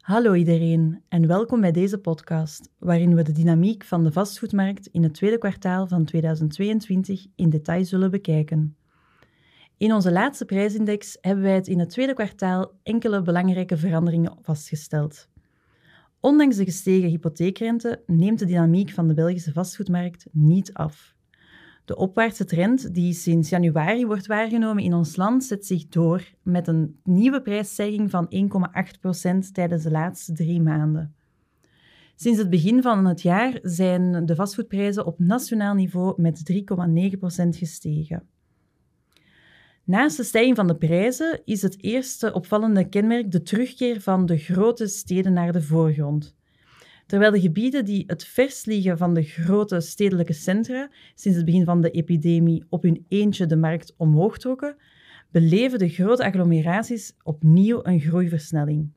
Hallo iedereen en welkom bij deze podcast, waarin we de dynamiek van de vastgoedmarkt in het tweede kwartaal van 2022 in detail zullen bekijken. In onze laatste prijsindex hebben wij het in het tweede kwartaal enkele belangrijke veranderingen vastgesteld. Ondanks de gestegen hypotheekrente neemt de dynamiek van de Belgische vastgoedmarkt niet af. De opwaartse trend die sinds januari wordt waargenomen in ons land zet zich door met een nieuwe prijsstijging van 1,8% tijdens de laatste drie maanden. Sinds het begin van het jaar zijn de vastgoedprijzen op nationaal niveau met 3,9% gestegen. Naast de stijging van de prijzen is het eerste opvallende kenmerk de terugkeer van de grote steden naar de voorgrond. Terwijl de gebieden die het vers liggen van de grote stedelijke centra sinds het begin van de epidemie op hun eentje de markt omhoog trokken, beleven de grote agglomeraties opnieuw een groeiversnelling.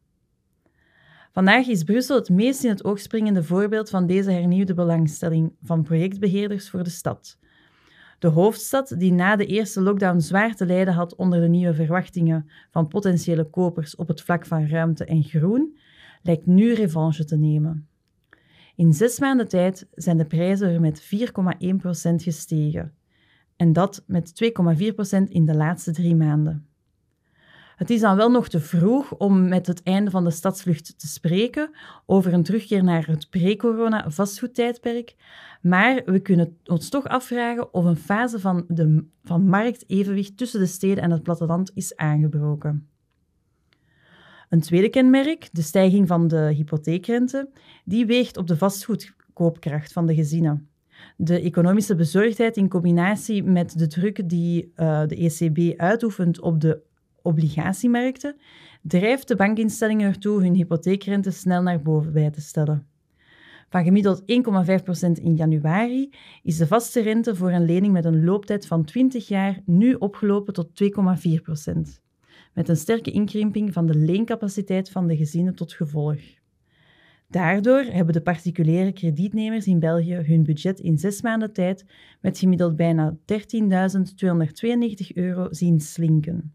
Vandaag is Brussel het meest in het oog springende voorbeeld van deze hernieuwde belangstelling van projectbeheerders voor de stad. De hoofdstad, die na de eerste lockdown zwaar te lijden had onder de nieuwe verwachtingen van potentiële kopers op het vlak van ruimte en groen, lijkt nu revanche te nemen. In zes maanden tijd zijn de prijzen er met 4,1% gestegen. En dat met 2,4% in de laatste drie maanden. Het is dan wel nog te vroeg om met het einde van de stadsvlucht te spreken over een terugkeer naar het pre-corona vastgoedtijdperk, maar we kunnen ons toch afvragen of een fase van, de, van marktevenwicht tussen de steden en het platteland is aangebroken. Een tweede kenmerk, de stijging van de hypotheekrente, die weegt op de vastgoedkoopkracht van de gezinnen. De economische bezorgdheid in combinatie met de druk die uh, de ECB uitoefent op de obligatiemarkten, drijft de bankinstellingen ertoe hun hypotheekrente snel naar boven bij te stellen. Van gemiddeld 1,5% in januari is de vaste rente voor een lening met een looptijd van 20 jaar nu opgelopen tot 2,4%, met een sterke inkrimping van de leencapaciteit van de gezinnen tot gevolg. Daardoor hebben de particuliere kredietnemers in België hun budget in zes maanden tijd met gemiddeld bijna 13.292 euro zien slinken.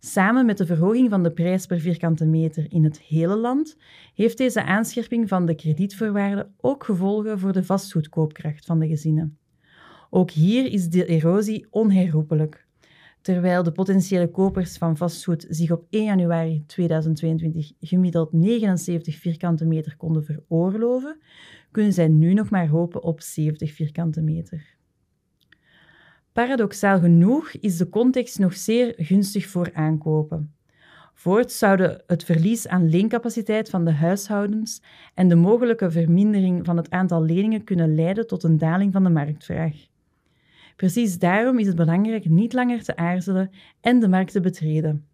Samen met de verhoging van de prijs per vierkante meter in het hele land heeft deze aanscherping van de kredietvoorwaarden ook gevolgen voor de vastgoedkoopkracht van de gezinnen. Ook hier is de erosie onherroepelijk. Terwijl de potentiële kopers van vastgoed zich op 1 januari 2022 gemiddeld 79 vierkante meter konden veroorloven, kunnen zij nu nog maar hopen op 70 vierkante meter. Paradoxaal genoeg is de context nog zeer gunstig voor aankopen. Voorts zouden het verlies aan leencapaciteit van de huishoudens en de mogelijke vermindering van het aantal leningen kunnen leiden tot een daling van de marktvraag. Precies daarom is het belangrijk niet langer te aarzelen en de markt te betreden.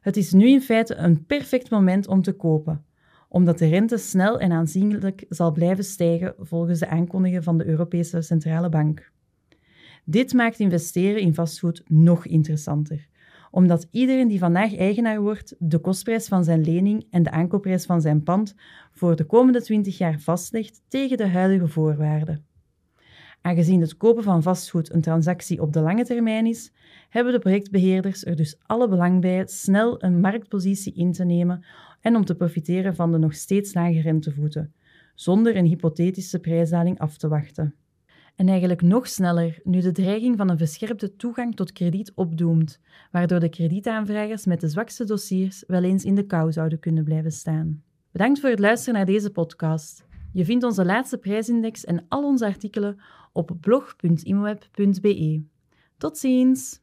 Het is nu in feite een perfect moment om te kopen, omdat de rente snel en aanzienlijk zal blijven stijgen volgens de aankondigingen van de Europese Centrale Bank. Dit maakt investeren in vastgoed nog interessanter, omdat iedereen die vandaag eigenaar wordt de kostprijs van zijn lening en de aankoopprijs van zijn pand voor de komende 20 jaar vastlegt tegen de huidige voorwaarden. Aangezien het kopen van vastgoed een transactie op de lange termijn is, hebben de projectbeheerders er dus alle belang bij snel een marktpositie in te nemen en om te profiteren van de nog steeds lage rentevoeten, zonder een hypothetische prijsdaling af te wachten. En eigenlijk nog sneller nu de dreiging van een verscherpte toegang tot krediet opdoemt, waardoor de kredietaanvragers met de zwakste dossiers wel eens in de kou zouden kunnen blijven staan. Bedankt voor het luisteren naar deze podcast. Je vindt onze laatste prijsindex en al onze artikelen op blog.imweb.be. Tot ziens!